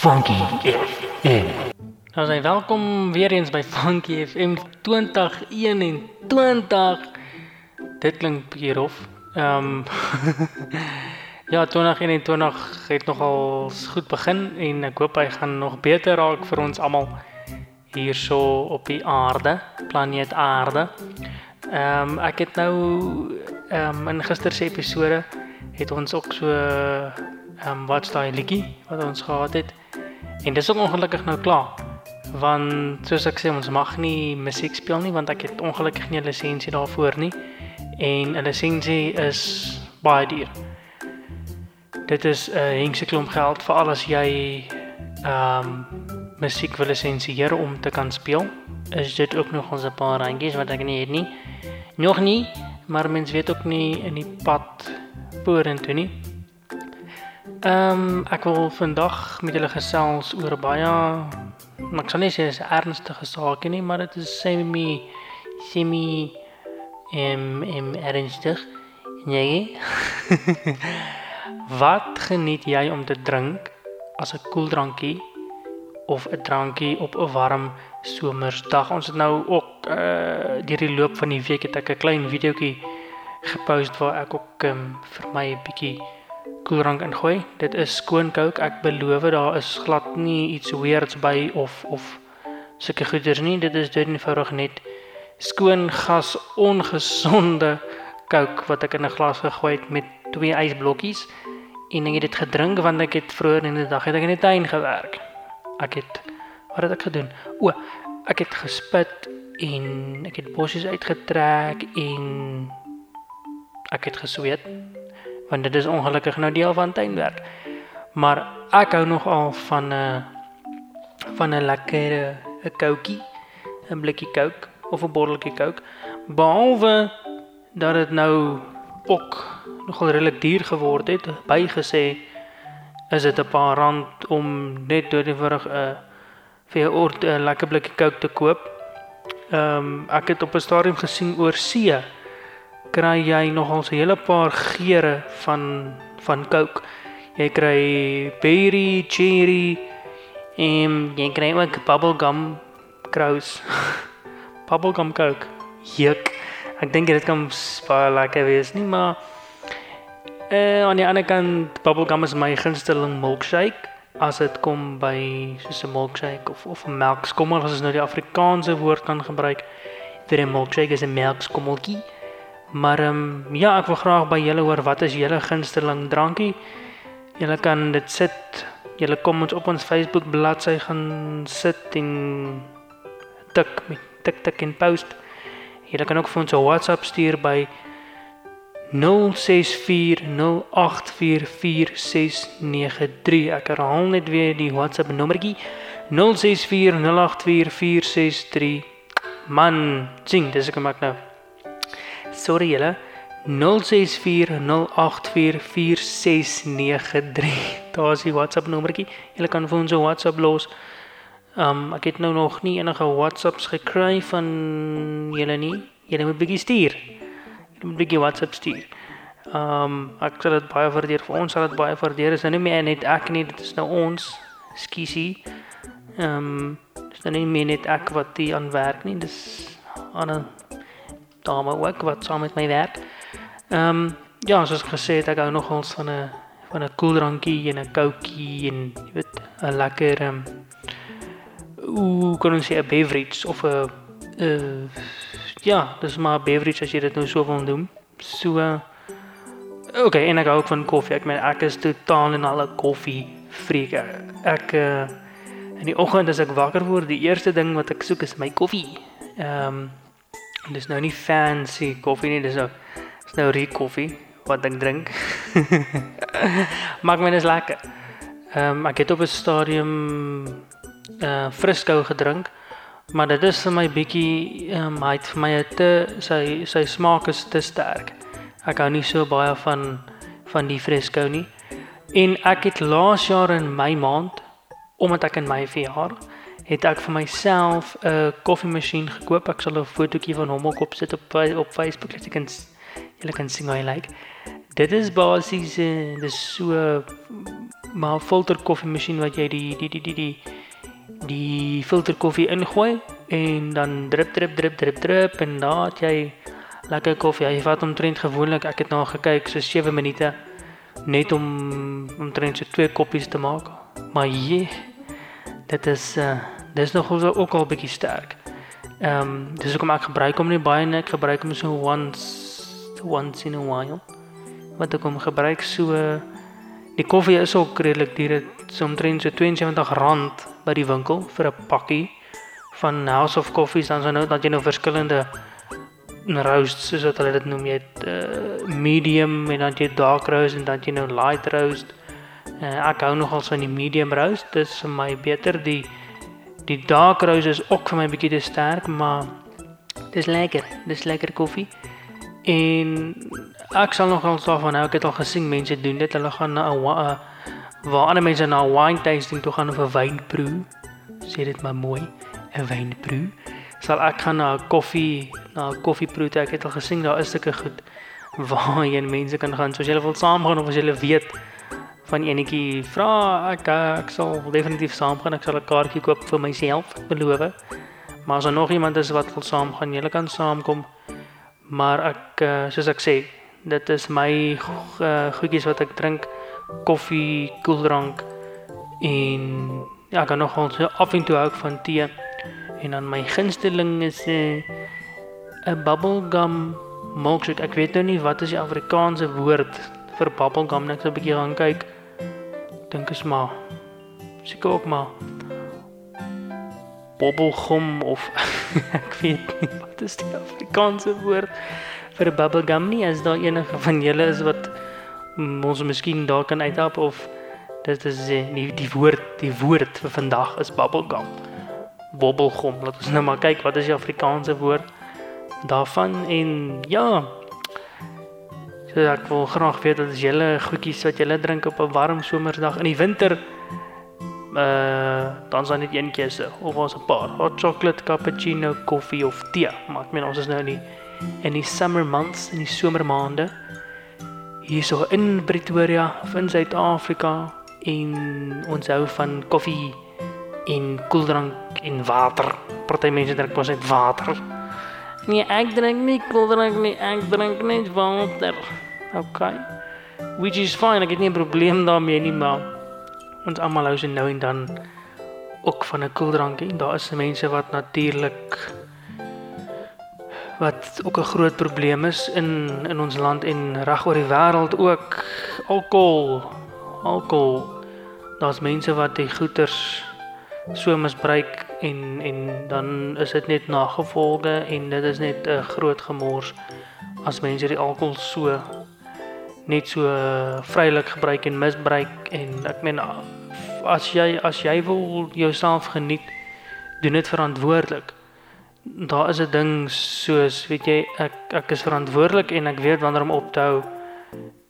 Funky FM. Nou sê welkom weer eens by Funky FM 2021. Dit klink bietjie rof. Ehm Ja, 2021 het nogal goed begin en ek hoop hy gaan nog beter raak vir ons almal hierso op die aarde, planeet Aarde. Ehm um, ek het nou ehm um, in gister se episode het ons ook so ehm um, wat's daai liedjie wat ons gehad het. En dis ook ongelukkig nou klaar. Want soos ek sê ons mag nie musiek speel nie want ek het ongelukkig nie 'n lisensie daarvoor nie. En 'n lisensie is baie duur. Dit is 'n uh, hengse klomp geld vir alles jy ehm um, musiek wil lisensieer om te kan speel. Is dit ook nog ons 'n paar randjies wat ek nie het nie. Nog nie, maar mens weet ook nie in die pad vorentoe nie. Ehm um, ek wil vandag met julle gesels oor baie ek sal nie sê dis 'n ernstige saak nie, maar dit is semi semi em em ernstig. Nee. Wat geniet jy om te drink as 'n koeldrankie of 'n drankie op 'n warm somersdag? Ons het nou ook uh deur die loop van die week het ek 'n klein videoetjie gepost waar ek ook um, vir my 'n bietjie koeldrank ingooi. Dit is skoon coke. Ek beloof daar is glad nie iets weirds by of of sulke goeders nie. Dit is dit eenvoudig net skoon gas ongesonde coke wat ek in 'n glas gegooi het met twee ysblokkies en ek het dit gedrink want ek het vroeër in die dag het ek in die tuin gewerk. Ek het wat het ek gedoen? O, ek het gespit en ek het bossies uitgetrek en ek het gesweet want dit is ongelukkig nou deel van tuinwerk. Maar ek hou nogal van 'n uh, van 'n lekker 'n koutjie, 'n blikkie coke of 'n botteltjie coke. Behalwe dat dit nou ook nogal redelik duur geword het, bygesê is dit 'n paar rand om net doodgewig 'n uh, vir 'n ort 'n lekker blikkie coke te koop. Ehm um, ek het op 'n stadium gesien oor see kry jy nogal 'n hele paar geure van van coke. Jy kry berry, cherry en jy kry ook bubblegum crows. bubblegum coke. Juk. Ek dink dit kan baie lekker wees nie, maar eh uh, aan die ander kant bubblegum is my gunsteling milkshake as dit kom by soos 'n milkshake of of 'n melkskommel as ons nou die Afrikaanse woord kan gebruik. Vir 'n milkshake is 'n melkskommeltjie. Maar ehm um, ja, ek wil graag by julle hoor wat is julle gunsteling drankie? Julle kan dit sit. Julle kom ons op ons Facebook bladsy gaan sit en tik met tik tik en post. Julle kan ook vir ons 'n WhatsApp stuur by 0640844693. Ek herhaal net weer die WhatsApp nommertjie 0640844693. Man, sing, dis ek maak nou. Sorry julle. 0640844693. Daar's die WhatsApp nommertjie. Julle kan vir ons 'n WhatsApp los. Um ek het nou nog nie enige WhatsApps gekry van julle nie. Julle moet bietjie stuur. Julle moet bietjie WhatsApp stuur. Um ek sal dit baie waardeer vir ons sal dit baie waardeer. Is nou nie meer net ek nie, dit is nou ons. Skiesie. Um dis nou nie meer net ek wat hier aan werk nie. Dis aan ook wat saam met my werk. Ehm ja, soos gesê het ek hou nogals van 'n van 'n koeldrankie en 'n koutjie en weet 'n lekker um, hoe kan ons sê 'n beverage of 'n uh, ja, dis maar beverage as jy dit nou so wil noem. So uh, en ek hou ook van koffie. Ek meen ek is totaal en al 'n koffie freak. Ek uh, in die oggend as ek wakker word, die eerste ding wat ek soek is my koffie. Ehm dis nou nie fancy koffie nie, dis nou dis nou rie koffie wat ek drink. Maak my net lekker. Ehm um, ek het op 'n stadium uh frisco gedrink, maar dit is vir my bietjie ehm um, het vir my te sy smaak is te sterk. Ek hou nie so baie van van die frisco nie. En ek het laas jaar in my maand omdat ek in my verjaar het ek vir myself 'n koffiemasjien gekoop. Ek sal 'n fotootjie van hom ook opsit op op Facebook dat jy kan julle kan sien hoe hy lyk. Dit is basies uh, dis so maar filter koffiemasjien wat jy die die die die die die filter koffie ingooi en dan drup drup drup drup drup en dan het jy lekker koffie. Hy vat omtrent gewoonlik, ek het nou gekyk, so 7 minute net om omtrent so twee koppies te maak. Maar jee, dit is uh dis nog ook al bietjie sterk. Ehm um, dis hoekom ek gebruik hom nie baie. Ek gebruik hom so once once in a while. Wat ek hom gebruik so die koffie is ook redelik duur. Dit is omtrent so R72 by die winkel vir 'n pakkie van House of Coffees dan so nou dat jy nou verskillende roast soos wat hulle dit noem jy het uh, medium en dan jy dark roast en dan jy nou light roast. Uh, ek hou nogal van die medium roast. Dit is vir my beter die die dark roast is ook vir my bietjie te sterk, maar dis lekker. Dis lekker koffie. En ek sal nogal daarvan hou. Ek het al gesien mense doen dit. Hulle gaan na 'n uh, waar ander mense na 'n wine tasting toe gaan of 'n wynproe. Sê dit maar mooi, 'n wynproe sal ek gaan na 'n koffie na 'n koffieproe toe. Ek het al gesien daar is sulke goed waar jy mense kan gaan soos jy wil saamgaan of as jy weet van enetjie vra ek ek sal definitief saamgaan. Ek sal 'n kaartjie koop vir myself, beloof. Maar as er nog iemand is wat wil saamgaan, jy kan saamkom. Maar ek eh, soos ek sê, dit is my uh, goedjies wat ek drink, koffie, koeldrank en ja, ek kan nog ons af en toe ook van tee. En dan my gunsteling is 'n uh, bubblegum milkshake. Ek weet nou nie wat is die Afrikaanse woord vir bubblegum nie. Ek sal 'n bietjie gaan kyk. Dink is maar seker ook maar bubblegum of ek weet nie wat is die Afrikaanse woord vir 'n bubblegum nie. As daar enige van julle is wat ons miskien daar kan uithelp of dit is die die woord die woord vir vandag is bubblegum bobbelgom. Laat ons nou maar kyk wat is die Afrikaanse woord daarvan en ja. So ek wil graag weet wat is julle goedjies wat julle drink op 'n warm somersdag in die winter. Uh dan is dit een keuse of ons 'n paar hot chocolate, cappuccino, koffie of tee. Maar ek meen ons is nou in die in die summer months, in die somermaande. Hierso in Pretoria, in Suid-Afrika en ons hou van koffie en koeldrank en water. Party mense drink mos net water. Nee, ek drink nie koeldrank nie, ek drink net water. Okay. Which is fine, ek het nie 'n probleem daarmee nie, maar ons almal hou se nou en dan ook van 'n koeldrankie. Daar is mense wat natuurlik wat ook 'n groot probleem is in in ons land en reg oor die wêreld ook alkohol. Alkohol. Daar's mense wat die goeters so misbruik en en dan is dit net nagevolge en dit is net 'n groot gemors as mense die alkohol so net so vrylik gebruik en misbruik en ek meen as jy as jy wil jouself geniet doen dit verantwoordelik daar is 'n ding soos weet jy ek ek is verantwoordelik en ek weet wanneer om op te hou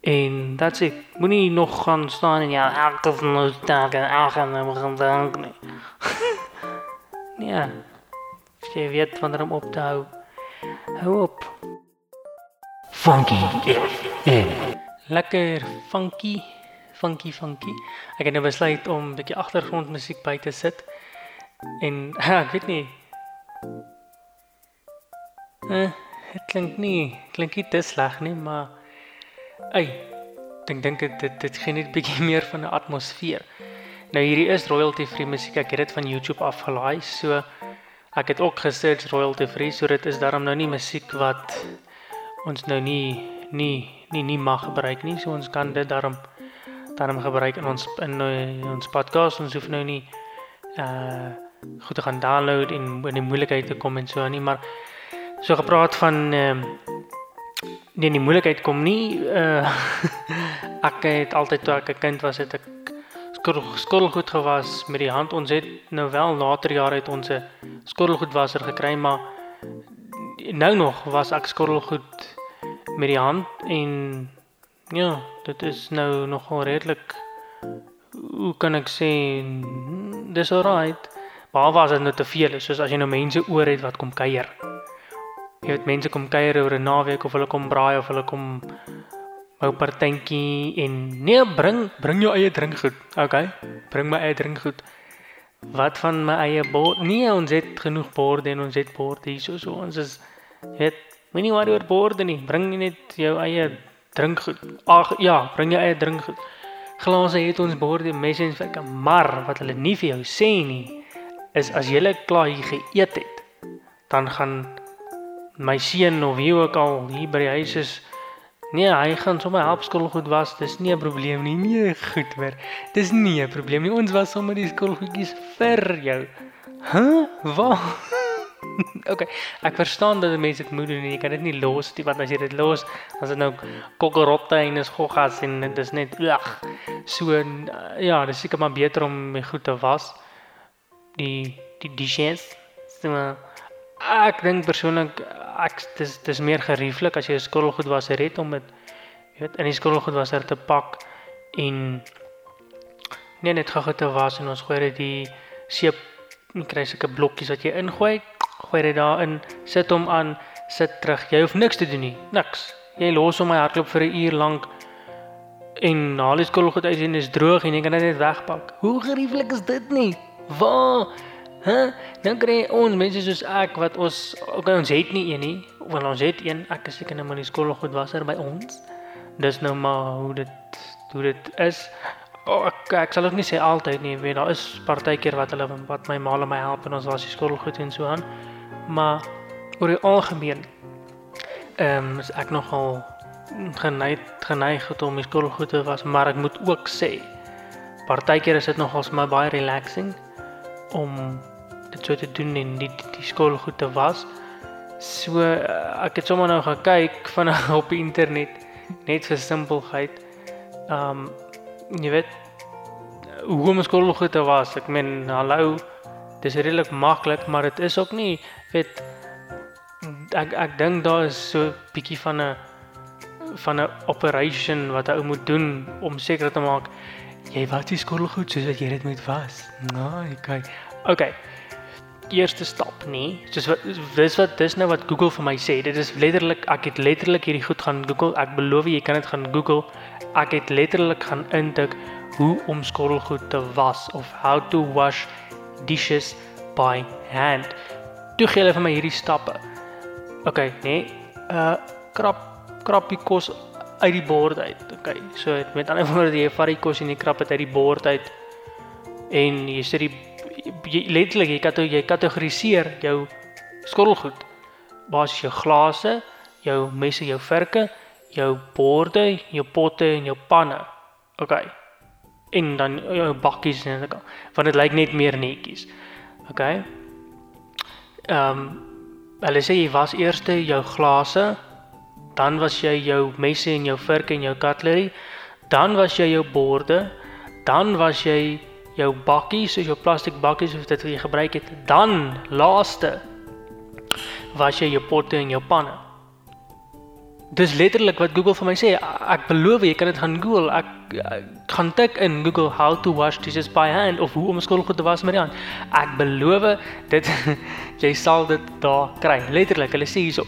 En that's it. Moenie nog gaan staan en ja, elke van ons dae en elke gaan nou gaan dank nie. ja. Jy weet wanneer om op te hou. Hou op. Funky. Ja. Lekker funky. Funky funky. Ek het nou besluit om 'n bietjie agtergrondmusiek by te sit. En ek weet nie. Eh, dit klink nie, klink nie te sleg nie, maar Ey, ek dink dit dit, dit gee net 'n bietjie meer van 'n atmosfeer. Nou hierdie is royalty free musiek. Ek het dit van YouTube afgelaai. So ek het ook gesearch royalty free, so dit is daarom nou nie musiek wat ons nou nie nie nie nie mag gebruik nie. So ons kan dit daarom daarom gebruik in ons in, in ons podcast. Ons hoef nou nie uh goed te gaan download en in die moeilikheid te kom en so nie, maar so gepraat van ehm uh, nee, die moeilikheid kom nie uh ek het altyd toe ek 'n kind was het ek skottelgoed gewas met die hand. Ons het nou wel later jare het ons 'n skottelgoedwasser gekry, maar nou nog was ek skottelgoed met die hand en ja, dit is nou nogal redelik hoe kan ek sê dis alright. Maar was dit nou te veel, soos as jy nou mense oor het wat kom kuier. Jy weet mense kom kuier oor 'n naweek of hulle kom braai of hulle kom my partytjie en nee, bring bring jou eie drinkgoed. Okay. Bring my eie drinkgoed. Wat van my eie bord? Nee, ons het genoeg borde en ons het borde hier so so. Ons is het moenie worry oor borde nie. Bring net jou eie drinkgoed. Ag ja, bring jou eie drinkgoed. Glase het ons borde, messe en vorke, maar wat hulle nie vir jou sê nie is as jy klaar hier geëet het, dan gaan my seun of wie ook al hier by die huis is Nee, hy gaan sommer help skoolgoed was. Dis nie 'n probleem nie. Nee, goed hoor. Dis nie 'n probleem nie. Ons was sommer die skoolgoedjies vir jou. H? Huh? Wat? okay, ek verstaan dat mense dit moet doen en jy kan dit nie los nie want as jy dit los, dan is dit nou kokkerotte en is goggas en dit is net ag. So ja, dis seker maar beter om my goed te was. Die die dishes. So ek dink persoonlik ek dis dis meer gerieflik as jy 'n skottelgoed was red om dit weet in die skottelgoed was er te pak en nee net gou te was en ons gooi dit die seep kry sulke blokkies wat jy ingooi gooi dit daarin sit hom aan sit terug. Jy hoef niks te doen nie niks. Jy los hom my hardloop vir 'n uur lank en na die skottelgoed uit en is droog en jy kan dit net wegpak. Hoe gerieflik is dit nie? Waar Hæ? Dan kry ons mense soos ek wat ons okay, ons het nie een nie, want ons het een. Ek is seker nou maar die skool goed was er by ons. Dis nou maar hoe dit hoe dit is. Oh, ek ek sal ook nie sê altyd nie, weet daar is partykeer wat hulle wat my ma my help en ons was die skool goed en so aan. Maar oor die algemeen ehm um, is ek nogal geneig geneig om die skool goed te was, maar ek moet ook sê partykeer is dit nogals my baie relaxing om dit so te doen en die die skool goed te was. So ek het sommer nou gaan kyk van op die internet net vir simpelheid. Um jy weet hoe om skool goed te was. Ek meen hallo, dis redelik maklik, maar dit is ook nie weet ek ek dink daar is so 'n bietjie van 'n van 'n operation wat ou moet doen om seker te maak jy wat die skool goed soos wat jy dit moet was. Nou, okay. Okay eerste stap nie. Soos wat dis wat dis nou wat Google vir my sê. Dit is letterlik ek het letterlik hierdie goed gaan Google. Ek beloof jy kan dit gaan Google. Ek het letterlik gaan intik hoe om skottelgoed te was of how to wash dishes by hand. Toe gee hulle vir my hierdie stappe. OK, nee. Uh krap krappie kos uit die bord uit. OK. So met ander woorde jy vat die kos en jy krap dit uit die bord uit en jy sit die letterlik jy kan jy kategoriseer jou skottelgoed. Basies jou glase, jou messe, jou vorke, jou borde, jou potte en jou panne. OK. En dan jou bakkies en so. Want dit lyk net meer netjies. OK. Ehm um, hulle sê jy was eers jou glase, dan was jy jou messe en jou vorke en jou cutlery, dan was jy jou borde, dan was jy jou bakkies, soos jou plastiek bakkies of dit wat jy gebruik het, dan laaste was jy jou potte en jou panne. Dis letterlik wat Google vir my sê. Ek beloof jy kan dit gaan Google. Ek, ek gaan tik in Google how to wash dishes by hand of hoe om skoolgoed te was met die hand. Ek beloof dit jy sal dit daar kry. Letterlik, hulle sê hierso.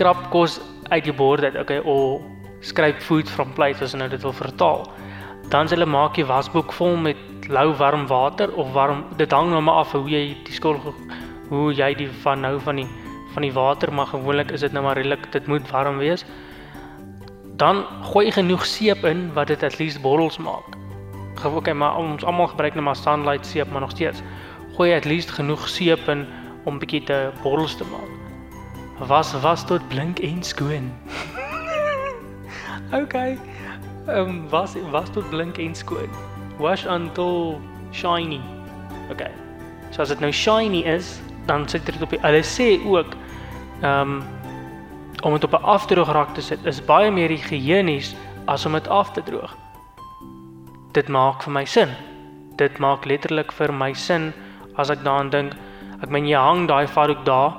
Krap kos uit die bord uit. Okay, of skryf food from plate as nou dit wil vertaal. Dan s'hulle maak jy wasboek vol met lou warm water of warm dit hang nou maar af hoe jy die skol hoe jy die van nou van die van die water maar gewoonlik is dit nou maar redelik dit moet warm wees. Dan gooi genoeg seep in wat dit at least borrels maak. Gewoon okay maar ons almal gebruik net maar sunlight seep maar nog steeds. Gooi at least genoeg seep in om bietjie te borrels te maak. Was was tot blink en skoon. Okay ehm um, was was tot blink en skoon wash until shiny. Okay. So as dit nou shiny is, dan sit dit op die hulle sê ook ehm um, om dit op 'n afdroograk te sit is baie meer higiënies as om dit af te droog. Dit maak vir my sin. Dit maak letterlik vir my sin as ek daaraan dink. Ek meen jy hang daai vark daar,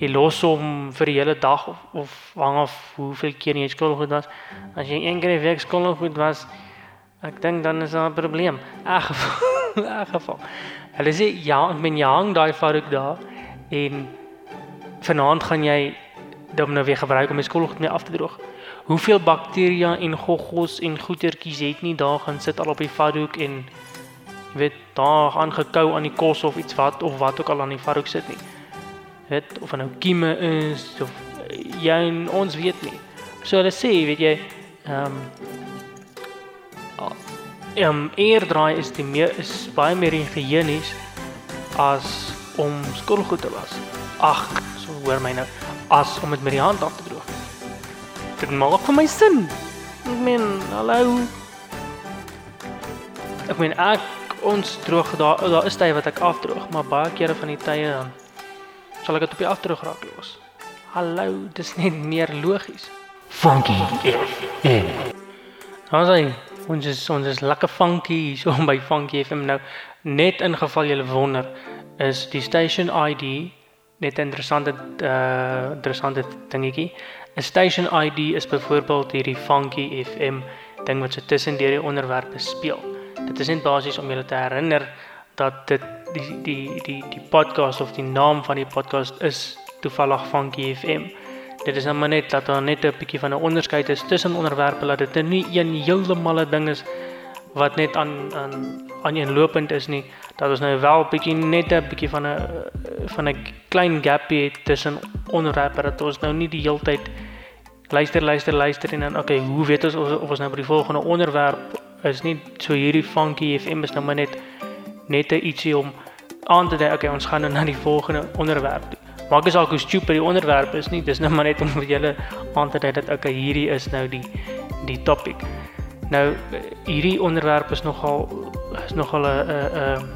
jy los hom vir die hele dag of of hang af hoeveel keer jy skool goed was. As jy een keer 'n week skool goed was, Ek dink dan is daar 'n probleem. Ag, ag geval. Hulle sê ja, ek meen jy hang daai vark daar en vanaand gaan jy dan nou weer gebruik om die skoolgoed mee af te droog. hoeveel bakterieë en goggos en goetertjies het nie daar gaan sit al op die varhoek en weet daar aangekou aan die kos of iets wat of wat ook al aan die varhoek sit nie. Weet of nou kieme is of jy en ons weet nie. So hulle sê, weet jy, ehm um, um, eerdraai is die meer is baie meer higiënies as om skottelgoed te was. Ag, so hoor my nou, as om dit met die hand af te droog. Dit maak vir my sin. Ek meen, hallo. Ek meen ek ons droog daar daar is tye wat ek afdroog, maar baie kere van die tye dan sal ek dit op die afdroog raak los. Hallo, dis net meer logies. Funky FM. Ons sê ons is ons is lekker funky hier so by Funky FM nou net in geval jy wonder is die station ID net 'n interessante uh interessante dingetjie. 'n Station ID is byvoorbeeld hierdie Funky FM ding wat so tussen deur die onderwerpe speel. Dit is net basies om julle te herinner dat dit die die die die podcast of die naam van die podcast is toevallig Funky FM. Dit is nou maar net dat daar net 'n bietjie van 'n onderskeid is tussen onderwerpe dat dit nie een heeltemal 'n ding is wat net aan aan aan een lopend is nie. Dat ons nou wel bietjie net 'n bietjie van 'n van 'n klein gapie het tussen onderwerpe dat ons nou nie die hele tyd luister luister luister en dan okay hoe weet ons of ons nou by die volgende onderwerp is nie? So hierdie funky FM is nou maar net net 'n ietsie om aan te dui okay ons gaan nou na die volgende onderwerp toe maak as al hoe stupid die onderwerp is nie dis nou maar net om vir julle aan te dui dat okay hierdie is nou die die topic. Nou hierdie onderwerp is nogal is nogal 'n 'n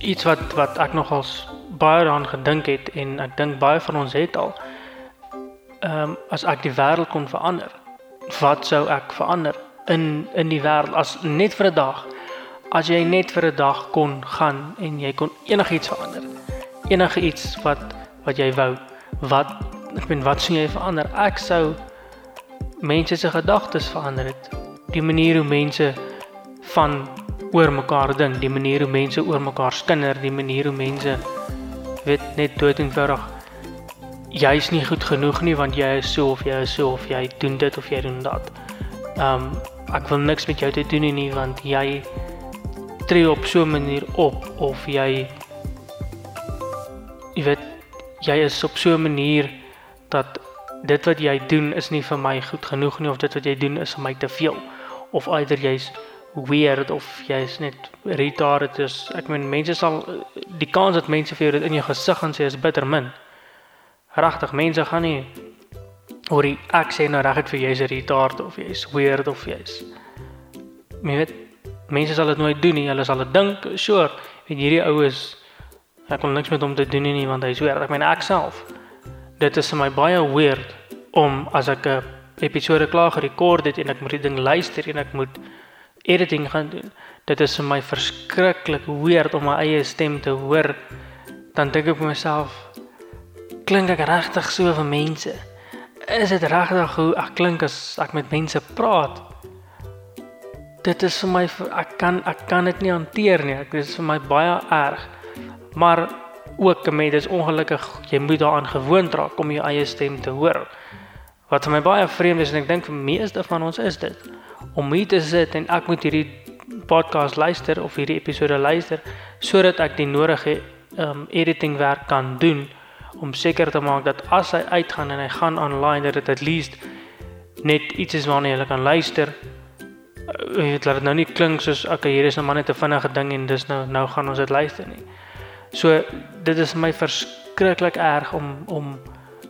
iets wat wat ek nogals baie daaraan gedink het en ek dink baie van ons het al. Ehm um, as ek die wêreld kon verander wat sou ek verander in in die wêreld as net vir 'n dag. As jy net vir 'n dag kon gaan en jy kon enigiets verander enige iets wat wat jy wou wat ek bedoel wat sou jy verander ek sou mense se gedagtes verander het die manier hoe mense van oor mekaar dink, die manier hoe mense oor mekaar skinder, die manier hoe mense weet net dood eenvoudig jy's nie goed genoeg nie want jy is so of jy is so of jy doen dit of jy doen dat. Um ek wil niks met jou te doen nie want jy tree op so 'n manier op of jy jy jy is op so 'n manier dat dit wat jy doen is nie vir my goed genoeg nie of dit wat jy doen is vir my te veel of eider jy's weird of jy's net retarded is ek meen mense sal die kans dat mense vir jou dit in jou gesig gaan sê is bitter min. Regtig, mense gaan nie oor die ek sê nou reg ek vir jy's 'n retard of jy's weird of jy's Jy weet mense sal dit nooit doen nie. Hulle sal dit dink, sure, weet hierdie ou is ek kon niks met hom te doen nie want hy's weird. Ek meen ek self. Dit is vir my baie weird om as ek 'n episode klaar gerekord het en ek moet die ding luister en ek moet editing gaan doen. Dit is vir my verskriklik weird om my eie stem te hoor. Dan dink ek vir myself, klink ek regtig so vir mense? Is dit regtig hoe ek klink as ek met mense praat? Dit is vir my ek kan ek kan dit nie hanteer nie. Dit is vir my baie erg. Maar ook met dis ongelukkig jy moet daaraan gewoond raak om jou eie stem te hoor. Wat vir my baie vreemd is en ek dink vir meeste van ons is dit om hier te sit en ek moet hierdie podcast luister of hierdie episode luister sodat ek die nodige um editing werk kan doen om seker te maak dat as hy uitgaan en hy gaan online dat dit at least net iets is waarna jy kan luister. Jy weet laat dit nou nie klink soos okay hier is nou maar net 'n vinnige ding en dis nou nou gaan ons dit luister nie. So dit is my verskriklik erg om om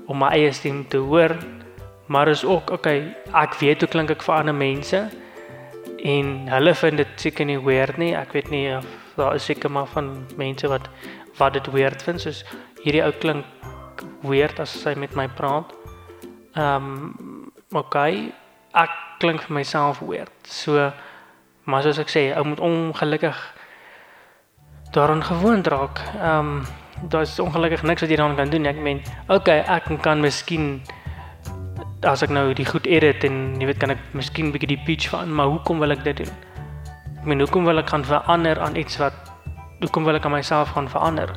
om my eie stem te hoor maar is ook okay, ek weet hoe klink ek vir ander mense en hulle vind dit seker nie weird nie. Ek weet nie of daar is seker maar van mense wat wat dit weird vind soos hierdie ou klink weird as hy met my praat. Ehm um, okay, ek klink vir myself weird. So maar soos ek sê, ou moet ongelukkig daaraan gewoond raak. Ehm um, daar is ongelukkig niks wat jy daaraan kan doen. Ek meen, okay, ek kan miskien as ek nou die goed edit en jy weet kan ek miskien bietjie die pitch van maar hoekom wil ek dit doen? Ek meen hoekom wil ek gaan verander aan iets wat hoekom wil ek aan myself gaan verander?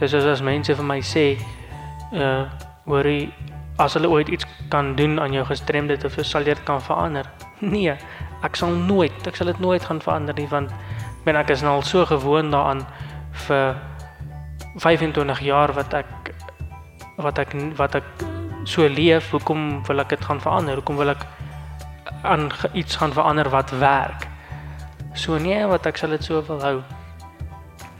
Dis soos as mense vir my sê uh hoorie as hulle ooit iets kan doen aan jou gestremdheid of sal jy dit kan verander? Nee, ek sal nooit, ek sal dit nooit gaan verander nie want men ek is nou al so gewoond daaraan vir 25 jaar wat ek wat ek wat ek so leef, hoekom wil ek dit gaan verander? Hoekom wil ek aan iets gaan verander wat werk? So nee, wat ek sal dit so wil hou.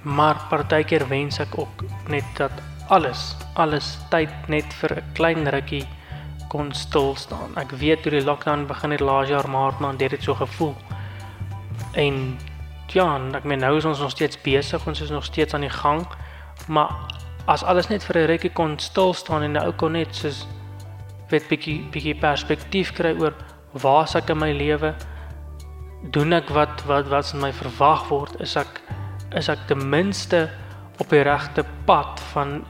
Maar partykeer wens ek ook net dat alles, alles tyd net vir 'n klein rukkie kon stil staan. Ek weet toe die lockdown begin het laas jaar maart het dit so gevoel. En ja, ek meen nou is ons nog steeds besig, ons is nog steeds aan die gang. Maar as alles net vir 'n rukkie kon stil staan en nou kon net soos weet bietjie bietjie perspektief kry oor waar ek in my lewe doen ek wat wat wat van my verwag word, is ek is ek ten minste op die regte pad van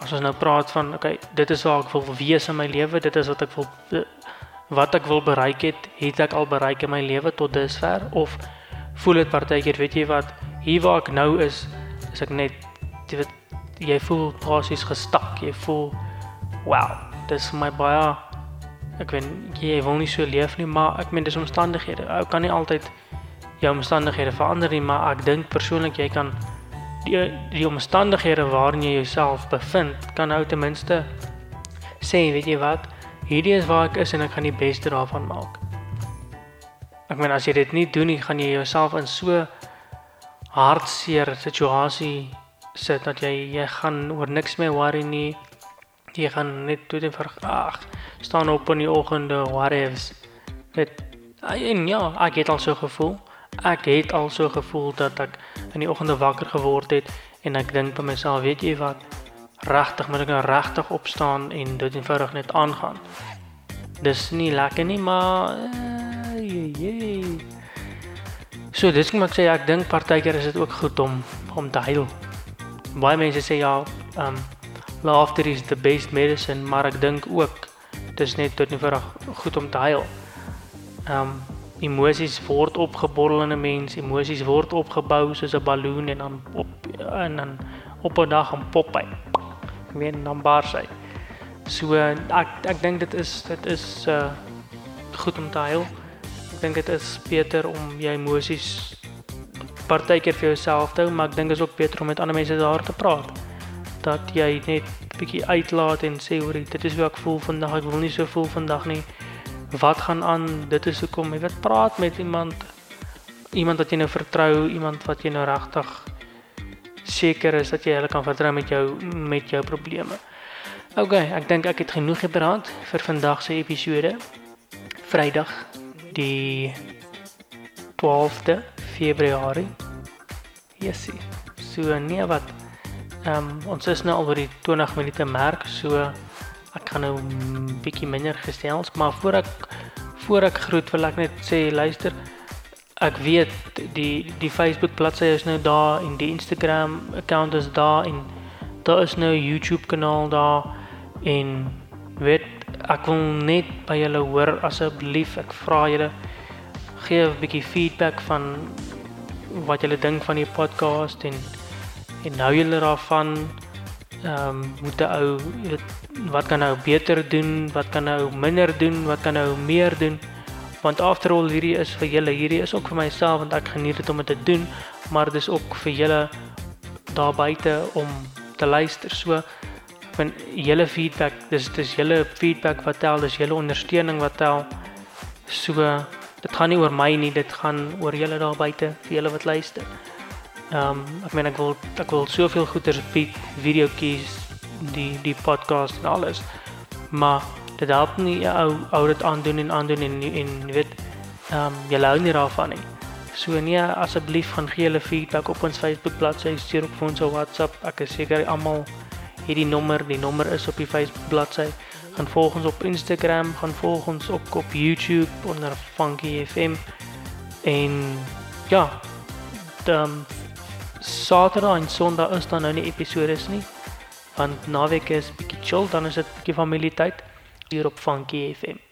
as ons nou praat van okay, dit is waar ek wil wees in my lewe, dit is wat ek wil wat ek wil bereik het, het ek al bereik in my lewe tot dusver of voel dit partykeer, weet jy wat, hier waar ek nou is, is ek net jy weet jy voel basies gestak. Jy voel wow, dis my baie ek weet jy wil nie so leef nie, maar ek meen dis omstandighede. Ou kan nie altyd jou omstandighede verander nie, maar ek dink persoonlik jy kan die die omstandighede waarin jy jouself bevind, kan nou ten minste sê, weet jy wat, hierdie is waar ek is en ek gaan die beste daarvan maak. Ek meen as jy dit nie doen nie, gaan jy jouself in so hartseer situasie sit dat jy jy gaan oor niks meer worry nie. Jy gaan net toe en vir ag staan op in die oggende whatever. Dit en ja, ek het al so gevoel. Ek het al so gevoel dat ek in die oggende wakker geword het en ek dink by myself, weet jy wat? Regtig moet ek nou regtig opstaan en dit eenvoudig net aangaan. Dis nie lekker nie, maar uh, jee, jee. So dis kom ek sê ek dink partykeer is dit ook goed om om te huil baie mense sê ja, um laughter is the best medicine, maar ek dink ook dis net tot nie vir goed om te huil. Um emosies word opgeborrel in 'n mens, emosies word opgebou soos 'n ballon en dan op en dan op 'n dag gaan pop hy. Ek weet dan bars hy. So ek ek dink dit is dit is uh goed om te huil. Dink dit is beter om jou emosies partykeer vir jouself te hou, maar ek dink is ook beter om met ander mense daar te praat. Dat jy net bietjie uitlaat en sê hoor, dit is hoe ek voel vandag. Ek wil nie so voel vandag nie. Wat gaan aan? Dit is hoekom jy weet praat met iemand iemand wat jy nou vertrou, iemand wat jy nou regtig seker is dat jy hulle kan vertrou met jou met jou probleme. OK, ek dink ek het genoeg gepraat vir vandag se episode. Vrydag die 12de Februarie. Jessie. So nee wat. Ehm um, ons is nou al oor die 20 minute merk, so ek gaan nou 'n bietjie minder gestels, maar voor ek voor ek groet wil ek net sê luister ek weet die die Facebook bladsy is nou daar en die Instagram account is daar en daar is nou 'n YouTube kanaal daar en weet ek wil net by julle hoor asseblief ek vra julle gee 'n bietjie feedback van wat julle dink van die podcast en en nou julle daarvan ehm um, moet 'n ou wat kan nou beter doen, wat kan nou minder doen, wat kan nou meer doen? Want after all hierdie is vir julle, hierdie is ook vir myself want ek geniet dit om dit te doen, maar dis ook vir julle daar buite om te luister. So van julle feedback, dis dis julle feedback wat tel, dis julle ondersteuning wat tel. So dit gaan nie oor my nie, dit gaan oor julle daar buite, vir julle wat luister. Ehm um, ek meen ek wil ek wil soveel goeders bied, videoetjies, die die podcast en alles. Maar dit help nie ou ou dit aandoen en aandoen en en weet ehm um, julle hou nie daarvan nie. So nee, asseblief gaan gee julle feedback op ons Facebook bladsy, stuur op ons WhatsApp. Ek is seker almal hierdie nommer, die nommer is op die Facebook bladsy gaan volg ons op Instagram, gaan volg ons ook op YouTube onder Funky FM. En ja, dan Saterdag en Sondag is dan nou nie episode is nie. Want naweek is bietjie chill, dan is dit bietjie familietyd hier op Funky FM.